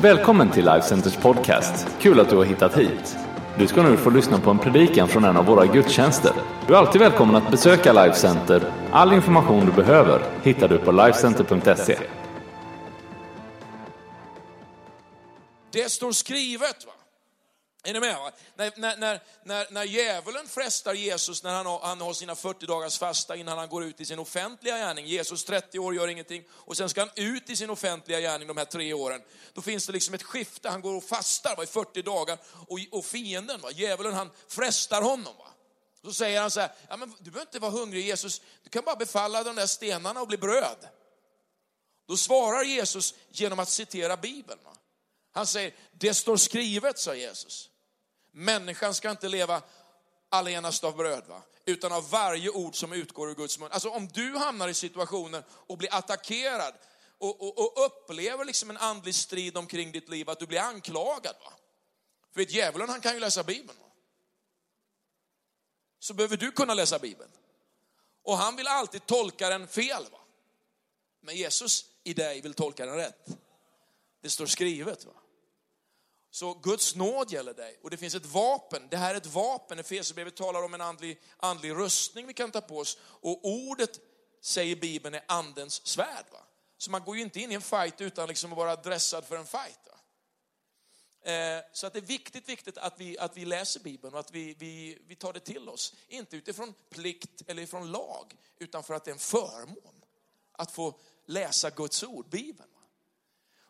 Välkommen till Life Centers podcast. Kul att du har hittat hit. Du ska nu få lyssna på en predikan från en av våra gudstjänster. Du är alltid välkommen att besöka Life Center. All information du behöver hittar du på lifecenter.se. Det står skrivet. va? Är ni med? Va? När, när, när, när, när djävulen frestar Jesus när han har, han har sina 40 dagars fasta innan han går ut i sin offentliga gärning. Jesus 30 år gör ingenting och sen ska han ut i sin offentliga gärning de här tre åren. Då finns det liksom ett skifte, han går och fastar va, i 40 dagar och, och fienden, va, djävulen, han frestar honom. Va. Så säger han så här, ja, men du behöver inte vara hungrig Jesus, du kan bara befalla de där stenarna och bli bröd. Då svarar Jesus genom att citera Bibeln. Va. Han säger, det står skrivet, sa Jesus. Människan ska inte leva allenast av bröd, va? utan av varje ord som utgår ur Guds mun. Alltså om du hamnar i situationer och blir attackerad och, och, och upplever liksom en andlig strid omkring ditt liv, att du blir anklagad. Va? För vet, djävulen han kan ju läsa Bibeln. Va? Så behöver du kunna läsa Bibeln. Och han vill alltid tolka den fel. Va? Men Jesus i dig vill tolka den rätt. Det står skrivet. Va? Så Guds nåd gäller dig och det finns ett vapen. Det här är ett vapen. Efesierbrevet talar om en andlig, andlig rustning vi kan ta på oss. Och ordet, säger Bibeln, är andens svärd. Va? Så man går ju inte in i en fight utan liksom att vara dressad för en fight. Va? Eh, så att det är viktigt, viktigt att vi, att vi läser Bibeln och att vi, vi, vi tar det till oss. Inte utifrån plikt eller ifrån lag, utan för att det är en förmån att få läsa Guds ord, Bibeln.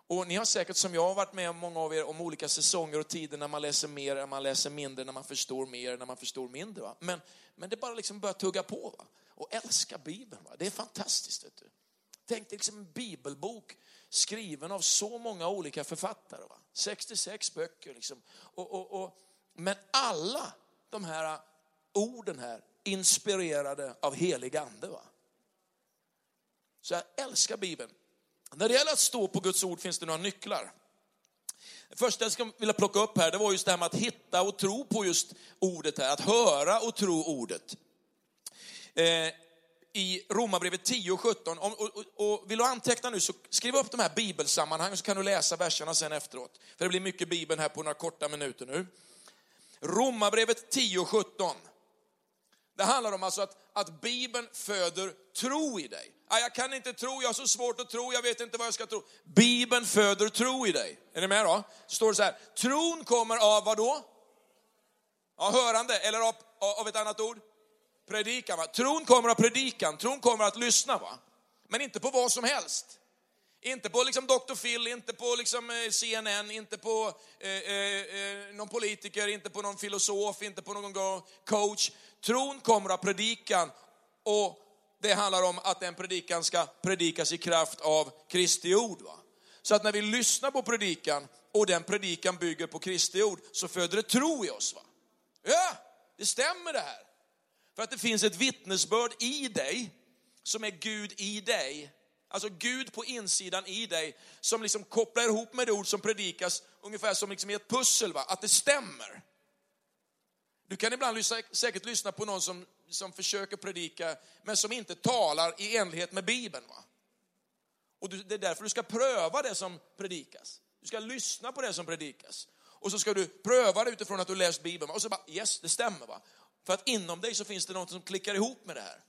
Och ni har säkert som jag varit med om, många av er, om olika säsonger och tider när man läser mer, när man läser mindre, när man förstår mer, när man förstår mindre. Va? Men, men det bara liksom börjar tugga på. Va? Och älska Bibeln. Va? Det är fantastiskt. Vet du. Tänk dig liksom en bibelbok skriven av så många olika författare. Va? 66 böcker. Liksom. Och, och, och, men alla de här orden här inspirerade av helig ande. Va? Så jag älskar Bibeln. När det gäller att stå på Guds ord finns det några nycklar. Det första jag skulle vilja plocka upp här, det var just det här med att hitta och tro på just ordet här, att höra och tro ordet. Eh, I Romarbrevet 10 och 17, och, och, och, vill du anteckna nu så skriv upp de här bibelsammanhangen så kan du läsa verserna sen efteråt. För det blir mycket bibeln här på några korta minuter nu. Romarbrevet 10 och 17. Det handlar om alltså att, att Bibeln föder tro i dig. Jag kan inte tro, jag har så svårt att tro, jag vet inte vad jag ska tro. Bibeln föder tro i dig. Är ni med då? Står det så här, tron kommer av vad då? Ja, hörande, eller av, av ett annat ord? Predikan. Va? Tron kommer av predikan, tron kommer att lyssna. Va? Men inte på vad som helst. Inte på liksom Dr. Phil, inte på liksom eh, CNN, inte på eh, eh, eh, någon politiker, inte på någon filosof, inte på någon coach. Tron kommer av predikan och det handlar om att den predikan ska predikas i kraft av Kristi ord. Va? Så att när vi lyssnar på predikan och den predikan bygger på Kristi ord så föder det tro i oss. Va? Ja, det stämmer det här. För att det finns ett vittnesbörd i dig som är Gud i dig. Alltså Gud på insidan i dig som liksom kopplar ihop med det ord som predikas ungefär som liksom i ett pussel, va? att det stämmer. Du kan ibland säkert lyssna på någon som, som försöker predika, men som inte talar i enlighet med Bibeln. Va? Och det är därför du ska pröva det som predikas. Du ska lyssna på det som predikas. Och så ska du pröva det utifrån att du läst Bibeln. Och så bara, yes, det stämmer. va. För att inom dig så finns det något som klickar ihop med det här.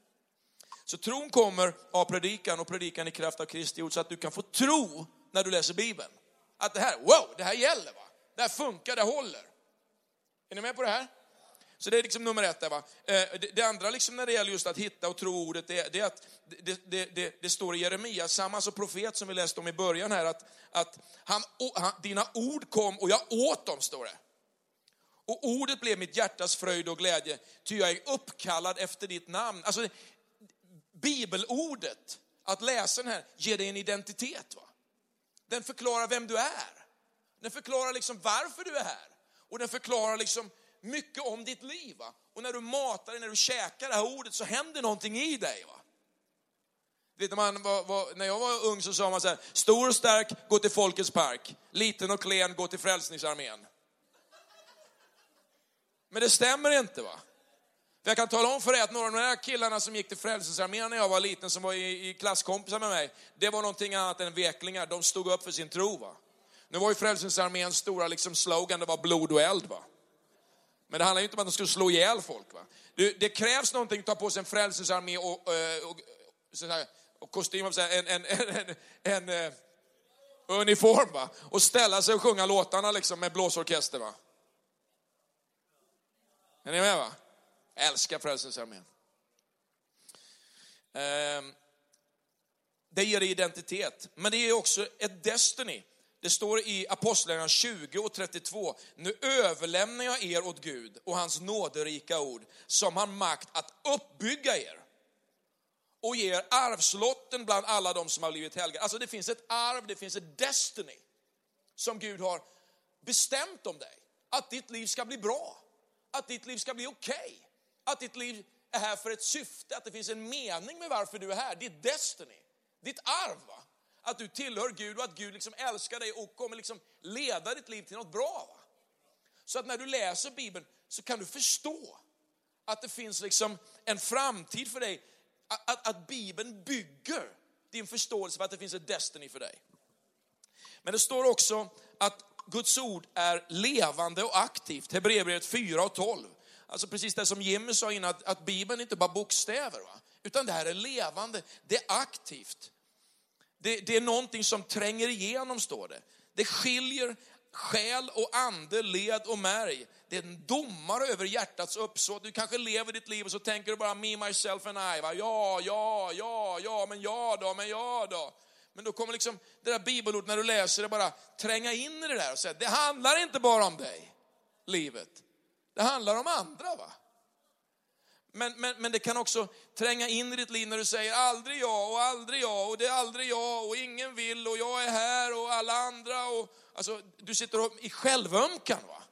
Så tron kommer av predikan och predikan i kraft av Kristi ord så att du kan få tro när du läser Bibeln. Att det här, wow, det här gäller. va. Det här funkar, det håller. Är ni med på det här? Så det är liksom nummer ett. Där, va? Eh, det, andra liksom när det gäller just att hitta och tro ordet, det, det är att det, det, det, det står i Jeremia, samma som profet som vi läste om i början här, att, att han, han, dina ord kom och jag åt dem, står det. Och ordet blev mitt hjärtas fröjd och glädje, ty jag är uppkallad efter ditt namn. Alltså, bibelordet, att läsa den här, ger dig en identitet. Va? Den förklarar vem du är. Den förklarar liksom varför du är här. Och den förklarar liksom mycket om ditt liv. Va? Och när du matar dig, när du käkar det här ordet så händer någonting i dig. Va? Vet man, var, var, när jag var ung så sa man så här, stor och stark, gå till Folkets park. Liten och klen, gå till Frälsningsarmén. Men det stämmer inte va? För jag kan tala om för dig att några av de här killarna som gick till Frälsningsarmén när jag var liten, som var i, i klasskompisar med mig, det var någonting annat än veklingar. De stod upp för sin tro. Va? Nu var ju Frälsningsarméns stora liksom slogan, det var blod och eld. Va? Men det handlar ju inte om att de skulle slå ihjäl folk. Va? Det, det krävs någonting att ta på sig en frälsningsarmé och, och, och, och kostym, en, en, en, en, en, en eh, uniform va? och ställa sig och sjunga låtarna liksom med blåsorkester. Va? Är ni med? va? Jag älskar Frälsningsarmén. Ehm, det ger identitet, men det ger också ett destiny. Det står i Apostlagärningarna 20 och 32. Nu överlämnar jag er åt Gud och hans nåderika ord som har makt att uppbygga er och ge er arvslotten bland alla de som har blivit helgade. Alltså det finns ett arv, det finns ett destiny som Gud har bestämt om dig. Att ditt liv ska bli bra, att ditt liv ska bli okej, okay att ditt liv är här för ett syfte, att det finns en mening med varför du är här. Ditt destiny, ditt arv. Va? att du tillhör Gud och att Gud liksom älskar dig och kommer liksom leda ditt liv till något bra. Va? Så att när du läser Bibeln så kan du förstå att det finns liksom en framtid för dig. Att, att, att Bibeln bygger din förståelse för att det finns ett destiny för dig. Men det står också att Guds ord är levande och aktivt. Hebreerbrevet 4 och 12. Alltså precis det som Jimmy sa innan, att, att Bibeln inte bara bokstäver, va? utan det här är levande, det är aktivt. Det, det är någonting som tränger igenom, står det. Det skiljer själ och ande, led och märg. Det är en domare över hjärtats uppsåt. Du kanske lever ditt liv och så tänker du bara me, myself and I. Va? Ja, ja, ja, ja, men ja då, men ja då. Men då kommer liksom det där bibelordet när du läser det bara tränga in i det där och säga, det handlar inte bara om dig, livet. Det handlar om andra. va? Men, men, men det kan också tränga in i ditt liv när du säger aldrig jag och aldrig jag och det är aldrig jag och ingen vill och jag är här och alla andra. Och, alltså, du sitter och, i självömkan. Va?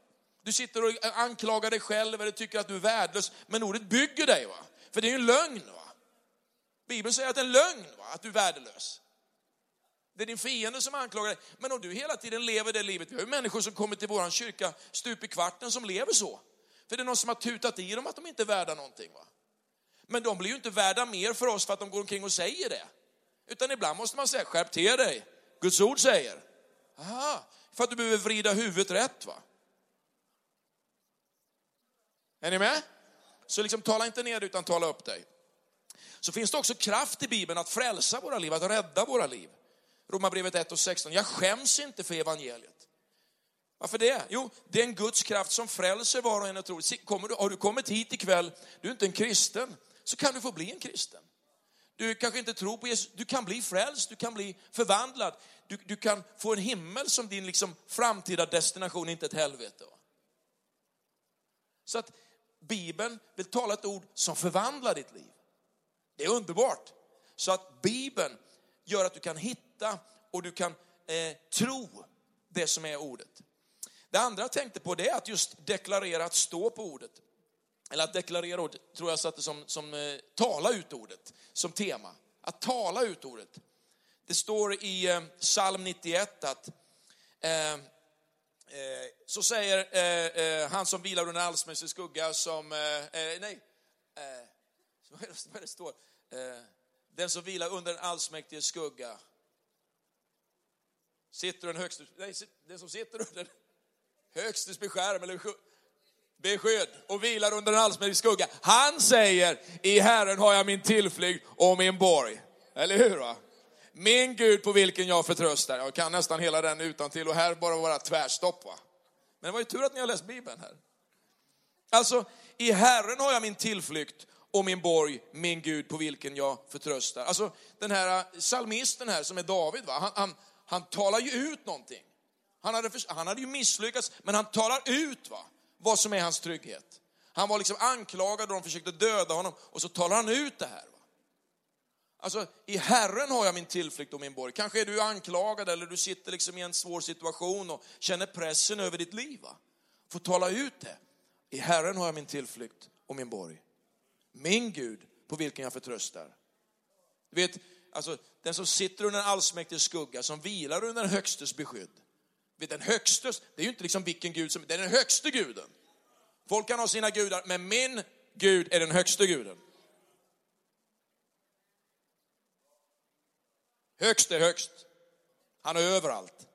Du sitter och anklagar dig själv eller tycker att du är värdelös. Men ordet bygger dig. Va? För det är ju en lögn. Va? Bibeln säger att det är en lögn, va? att du är värdelös. Det är din fiende som anklagar dig. Men om du hela tiden lever det livet, vi har ju människor som kommer till vår kyrka stup i kvarten som lever så. För det är någon som har tutat i dem att de inte är värda någonting. Va? Men de blir ju inte värda mer för oss för att de går omkring och säger det. Utan ibland måste man säga, skärp till dig. Guds ord säger. Aha, för att du behöver vrida huvudet rätt. va? Är ni med? Så liksom tala inte ner utan tala upp dig. Så finns det också kraft i Bibeln att frälsa våra liv, att rädda våra liv. Romarbrevet 1 och 16. Jag skäms inte för evangeliet. Varför det? Jo, det är en Guds kraft som frälser var och en och tror. Kommer du, har du kommit hit ikväll, du är inte en kristen, så kan du få bli en kristen. Du kanske inte tror på Jesus, du kan bli frälst, du kan bli förvandlad. Du, du kan få en himmel som din liksom framtida destination, inte ett helvete. Så att Bibeln vill tala ett ord som förvandlar ditt liv. Det är underbart. Så att Bibeln gör att du kan hitta och du kan eh, tro det som är ordet. Det andra jag tänkte på det är att just deklarera, att stå på ordet. Eller att deklarera ordet, tror jag satte som, som eh, tala ut ordet, som tema. Att tala ut ordet. Det står i eh, psalm 91 att eh, eh, så säger eh, eh, han som vilar under allsmäktiges skugga som, eh, eh, nej, eh, vad är det står? den som vilar under en allsmäktiges skugga sitter den högst... nej, den som sitter under högstes beskärm eller beskydd och vilar under en allsmäktig skugga. Han säger, i Herren har jag min tillflykt och min borg. Eller hur? Va? Min Gud på vilken jag förtröstar. Jag kan nästan hela den utan till och här bara vara tvärstopp. Va? Men det var ju tur att ni har läst Bibeln här. Alltså, i Herren har jag min tillflykt och min borg, min Gud på vilken jag förtröstar. Alltså den här eh, psalmisten här som är David, va? Han, han, han talar ju ut någonting. Han hade, han hade ju misslyckats, men han talar ut va, vad som är hans trygghet. Han var liksom anklagad och de försökte döda honom och så talar han ut det här. Va. Alltså, i Herren har jag min tillflykt och min borg. Kanske är du anklagad eller du sitter liksom i en svår situation och känner pressen över ditt liv. Va? Få tala ut det. I Herren har jag min tillflykt och min borg. Min Gud på vilken jag förtröstar. Du vet, alltså, den som sitter under en allsmäktig skugga, som vilar under den högstes beskydd. Vid den högste, det är ju inte liksom vilken gud som, det är den högste guden. Folk kan ha sina gudar, men min Gud är den högste guden. Högst är högst. Han är överallt.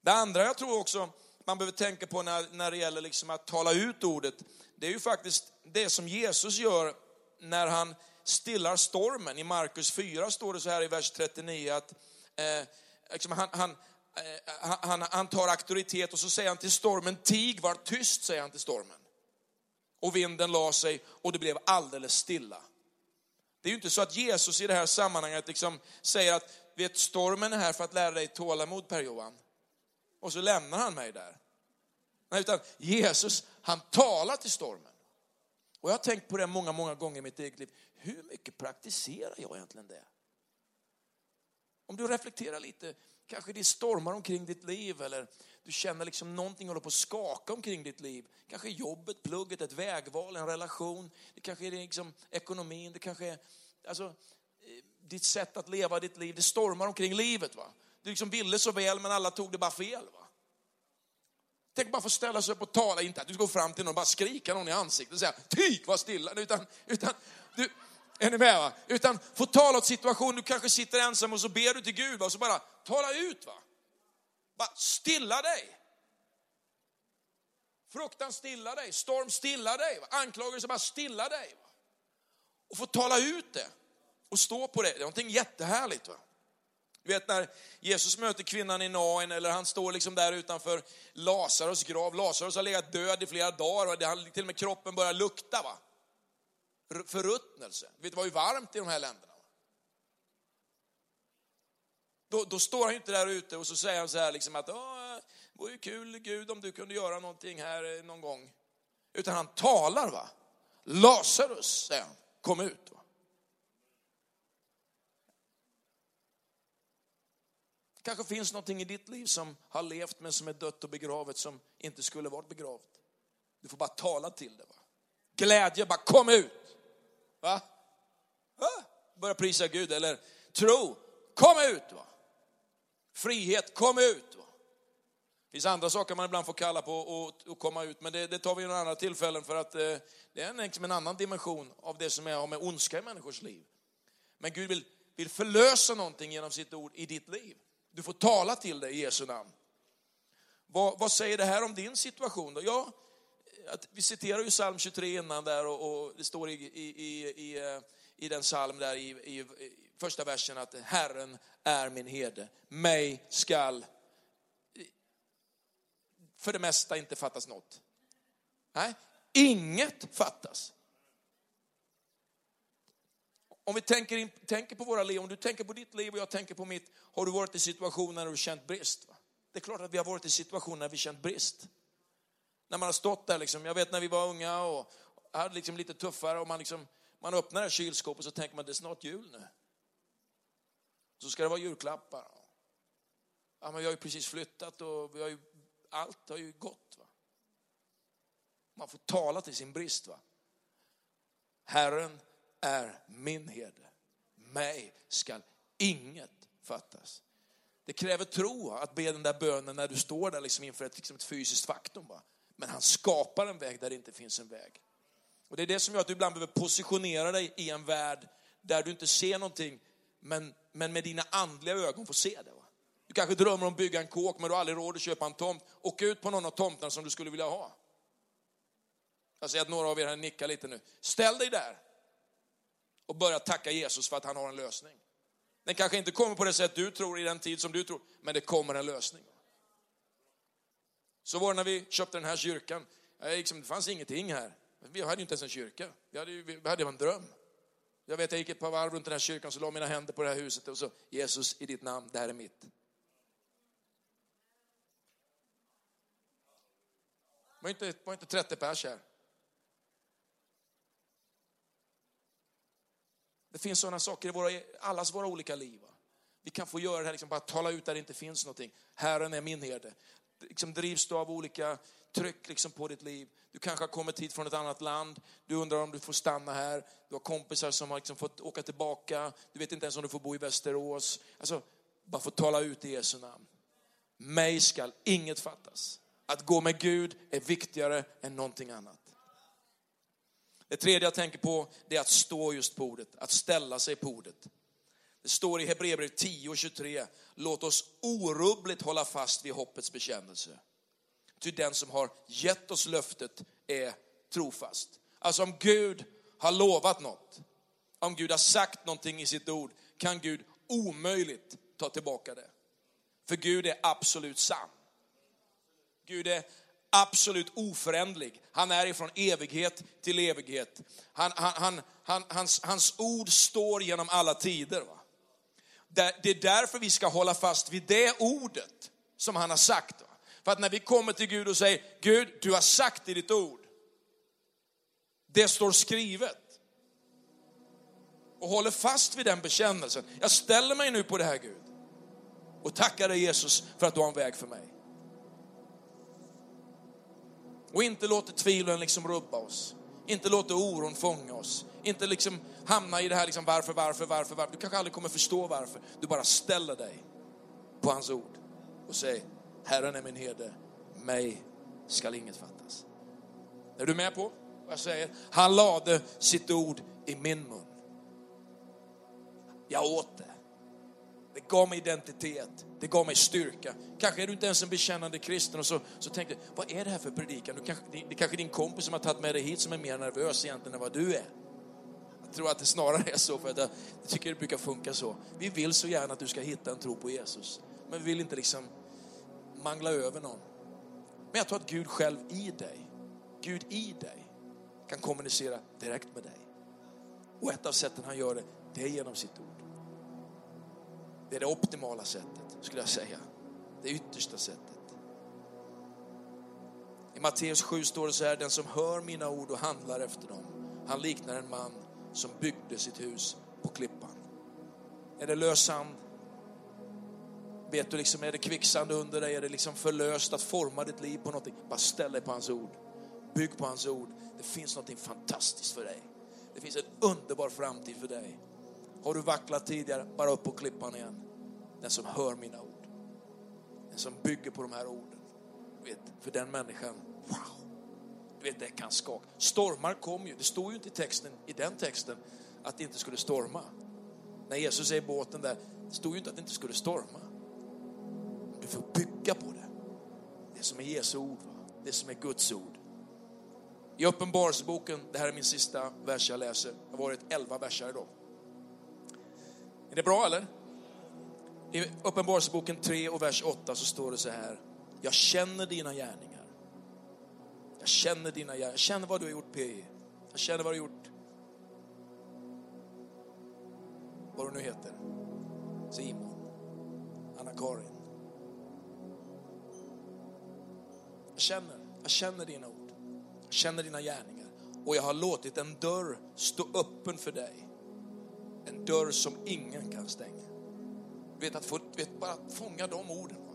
Det andra jag tror också man behöver tänka på när, när det gäller liksom att tala ut ordet, det är ju faktiskt det som Jesus gör när han stillar stormen. I Markus 4 står det så här i vers 39 att eh, liksom han, han, Eh, han, han tar auktoritet och så säger han till stormen, tig, var tyst, säger han till stormen. Och vinden la sig och det blev alldeles stilla. Det är ju inte så att Jesus i det här sammanhanget liksom säger att vet, stormen är här för att lära dig tålamod Per-Johan. Och så lämnar han mig där. Nej, utan Jesus, han talar till stormen. Och jag har tänkt på det många, många gånger i mitt eget liv. Hur mycket praktiserar jag egentligen det? Om du reflekterar lite, kanske det stormar omkring ditt liv eller du känner liksom någonting håller på att skaka omkring ditt liv. Kanske jobbet, plugget, ett vägval, en relation. Det kanske är liksom ekonomin, det kanske är alltså, eh, ditt sätt att leva ditt liv. Det stormar omkring livet. Va? Du liksom ville så väl men alla tog det bara fel. Va? Tänk bara få ställa sig upp och tala, inte att du ska gå fram till någon och bara skrika någon i ansiktet och säga tyk var stilla. Utan, utan du, är ni med? Va? Utan få tala åt situationen, du kanske sitter ensam och så ber du till Gud va? och så bara tala ut. va. Bara stilla dig. Fruktan stilla dig, storm stilla dig, va? anklagelse bara stilla dig. Va? Och få tala ut det och stå på det, det är någonting jättehärligt. Va? Du vet när Jesus möter kvinnan i Nain, eller han står liksom där utanför Lazarus grav. Lazarus har legat död i flera dagar och till och med kroppen börjar lukta. Va? Förruttnelse. Det var ju varmt i de här länderna. Då, då, står han ju inte där ute och så säger han så här liksom att det vore ju kul Gud om du kunde göra någonting här eh, någon gång. Utan han talar va. Lazarus, säger han, kom ut. Va? kanske finns någonting i ditt liv som har levt men som är dött och begravet som inte skulle varit begravt. Du får bara tala till det. Va? Glädje, bara kom ut. Va? va? Börja prisa Gud. Eller tro, kom ut. Va? Frihet, kom ut. Va? Det finns andra saker man ibland får kalla på att komma ut, men det, det, tar vi i några andra tillfällen för att eh, det är liksom en annan dimension av det som är, har med ondska i människors liv. Men Gud vill, vill förlösa någonting genom sitt ord i ditt liv. Du får tala till dig i Jesu namn. Vad, vad säger det här om din situation då? Ja, att vi citerar ju psalm 23 innan där och, och det står i, i, i, i, eh, den psalm där i, i, första versen att Herren är min herde. Mig skall för det mesta inte fattas något. Nej, inget fattas. Om vi tänker, in, tänker på våra liv, om du tänker på ditt liv och jag tänker på mitt, har du varit i situationer där du känt brist? Va? Det är klart att vi har varit i situationer där vi känt brist. När man har stått där, liksom, jag vet när vi var unga och hade liksom lite tuffare och man, liksom, man öppnar kylskåpet och så tänker man det är snart jul nu. Så ska det vara julklappar. Ja, men vi har ju precis flyttat och vi har ju, allt har ju gått. Va? Man får tala till sin brist. Va? Herren är min herde. Mig skall inget fattas. Det kräver tro att be den där bönen när du står där liksom inför ett, liksom ett fysiskt faktum. Va? Men han skapar en väg där det inte finns en väg. Och Det är det som gör att du ibland behöver positionera dig i en värld där du inte ser någonting, men, men med dina andliga ögon får se det. Va? Du kanske drömmer om att bygga en kåk, men du har aldrig råd att köpa en tomt. Åk ut på någon av tomterna som du skulle vilja ha. Jag ser att några av er här nickar lite nu. Ställ dig där och börja tacka Jesus för att han har en lösning. Den kanske inte kommer på det sätt du tror i den tid som du tror, men det kommer en lösning. Så var det när vi köpte den här kyrkan. Liksom, det fanns ingenting här. Vi hade ju inte ens en kyrka. Vi hade, vi hade en dröm. Jag vet, jag gick ett par varv runt den här kyrkan, så la mina händer på det här huset och så, Jesus i ditt namn, det här är mitt. Det var inte, var inte 30 pers här. Det finns sådana saker i våra, allas våra olika liv. Vi kan få göra det här, liksom bara tala ut där det inte finns någonting. Herren är min herde. Liksom drivs du av olika tryck liksom på ditt liv. Du kanske har kommit hit från ett annat land. Du undrar om du får stanna här. Du har kompisar som har liksom fått åka tillbaka. Du vet inte ens om du får bo i Västerås. Alltså, bara få tala ut i Jesu namn. Mig skall inget fattas. Att gå med Gud är viktigare än någonting annat. Det tredje jag tänker på det är att stå just på ordet, att ställa sig på ordet. Det står i Hebreerbrevet 10 och 23, låt oss orubbligt hålla fast vid hoppets bekännelse. Ty den som har gett oss löftet är trofast. Alltså om Gud har lovat något, om Gud har sagt någonting i sitt ord, kan Gud omöjligt ta tillbaka det. För Gud är absolut sann. Gud är absolut oföränderlig. Han är ifrån evighet till evighet. Han, han, han, han, hans, hans ord står genom alla tider. Va? Det är därför vi ska hålla fast vid det ordet som han har sagt. För att när vi kommer till Gud och säger, Gud, du har sagt i ditt ord, det står skrivet. Och håller fast vid den bekännelsen. Jag ställer mig nu på det här Gud. Och tackar dig Jesus för att du har en väg för mig. Och inte låter tvivlen liksom rubba oss. Inte låter oron fånga oss. Inte liksom hamna i det här liksom varför, varför, varför, varför. Du kanske aldrig kommer förstå varför. Du bara ställer dig på hans ord och säger, Herren är min herde, mig skall inget fattas. Är du med på vad jag säger? Han lade sitt ord i min mun. Jag åt det. Det gav mig identitet, det gav mig styrka. Kanske är du inte ens en bekännande kristen och så, så tänkte du, vad är det här för predikan? Du kanske, det är kanske din kompis som har tagit med dig hit som är mer nervös egentligen än vad du är. Jag tror att det snarare är så, för att jag tycker det brukar funka så. Vi vill så gärna att du ska hitta en tro på Jesus, men vi vill inte liksom mangla över någon. Men jag tror att Gud själv i dig, Gud i dig, kan kommunicera direkt med dig. Och ett av sätten han gör det, det är genom sitt ord. Det är det optimala sättet, skulle jag säga. Det yttersta sättet. I Matteus 7 står det så här, den som hör mina ord och handlar efter dem, han liknar en man som byggde sitt hus på klippan. Är det lös sand? Vet du liksom, är det kvicksand under dig? Är det liksom förlöst att forma ditt liv på någonting? Bara ställ dig på hans ord. Bygg på hans ord. Det finns någonting fantastiskt för dig. Det finns en underbar framtid för dig. Har du vacklat tidigare, bara upp på klippan igen. Den som hör mina ord. Den som bygger på de här orden. Vet, för den människan, wow. Vet, det kan skaka. Stormar kom ju. Det står ju inte i texten, i den texten att det inte skulle storma. När Jesus är i båten där, det stod ju inte att det inte skulle storma. Du får bygga på det. Det som är Jesu ord, det som är Guds ord. I Uppenbarelseboken, det här är min sista vers jag läser, det har varit elva verser idag. Är det bra eller? I Uppenbarelseboken 3 och vers 8 så står det så här. Jag känner dina gärningar. Jag känner dina gärningar. Jag känner vad du har gjort PI. Jag känner vad du har gjort. Vad du nu heter. Simon. Anna-Karin. Jag känner, jag känner dina ord. Jag känner dina gärningar. Och jag har låtit en dörr stå öppen för dig. En dörr som ingen kan stänga. Du vet, att få, vet, bara fånga de orden. Va?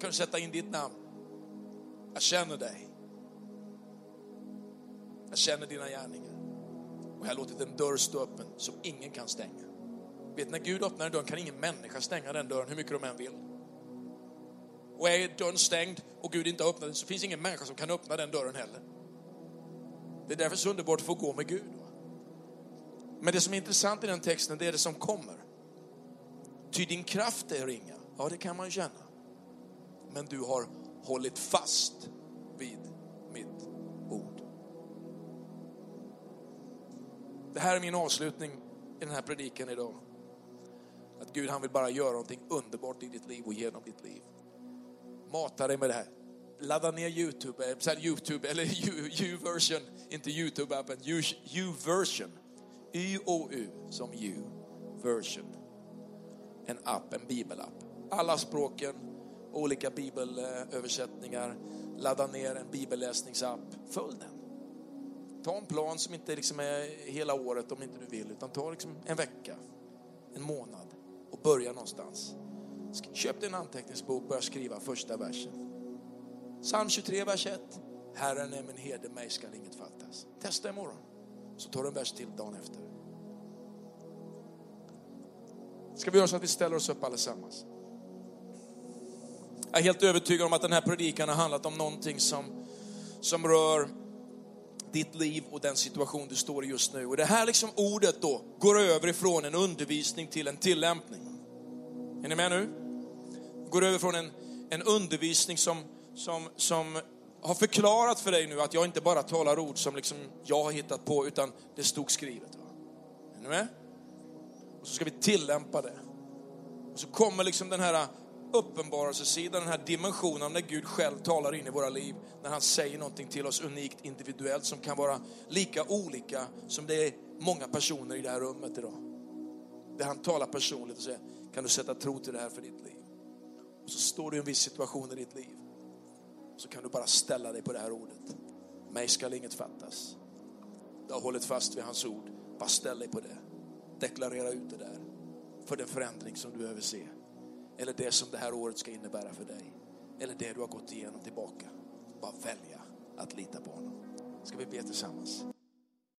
Kan du sätta in ditt namn? Jag känner dig. Jag känner dina gärningar. Och jag har låtit en dörr stå öppen som ingen kan stänga. Vet, när Gud öppnar en dörr kan ingen människa stänga den dörren hur mycket de än vill. Och är dörren stängd och Gud inte har öppnat den så finns ingen människa som kan öppna den dörren heller. Det är därför så underbart att få gå med Gud. Men det som är intressant i den texten, det är det som kommer. Ty din kraft är ringa. Ja, det kan man känna. Men du har hållit fast vid mitt ord. Det här är min avslutning i den här predikan idag. Att Gud han vill bara göra någonting underbart i ditt liv och genom ditt liv. Mata dig med det här. Ladda ner Youtube, eh, så här Youtube eller U-version, inte Youtube-appen, U-version. Y-O-U som U, version en app, en bibelapp. Alla språken, olika bibelöversättningar. Ladda ner en bibelläsningsapp. Följ den. Ta en plan som inte liksom är hela året om inte du vill, utan ta liksom en vecka, en månad och börja någonstans. Köp dig en anteckningsbok, och börja skriva första versen. Psalm 23, vers 1. Herren är min herde, mig skall inget fattas. Testa imorgon, så tar du en vers till dagen efter. Ska vi göra så att vi ställer oss upp allesammans? Jag är helt övertygad om att den här predikan har handlat om någonting som, som rör ditt liv och den situation du står i just nu. Och det här liksom ordet då går över ifrån en undervisning till en tillämpning. Är ni med nu? Går över från en, en undervisning som, som, som har förklarat för dig nu att jag inte bara talar ord som liksom jag har hittat på, utan det stod skrivet. Va? Är ni med? Och så ska vi tillämpa det. Och så kommer liksom den här uppenbarelsesidan, den här dimensionen när Gud själv talar in i våra liv, när han säger någonting till oss unikt, individuellt, som kan vara lika olika som det är många personer i det här rummet idag. Där han talar personligt och säger, kan du sätta tro till det här för ditt liv? Och så står du i en viss situation i ditt liv. Så kan du bara ställa dig på det här ordet. Mig skall inget fattas. Du har hållit fast vid hans ord. Bara ställ dig på det. Deklarera ut det där. För den förändring som du behöver se. Eller det som det här året ska innebära för dig. Eller det du har gått igenom tillbaka. Bara välja att lita på honom. Ska vi be tillsammans?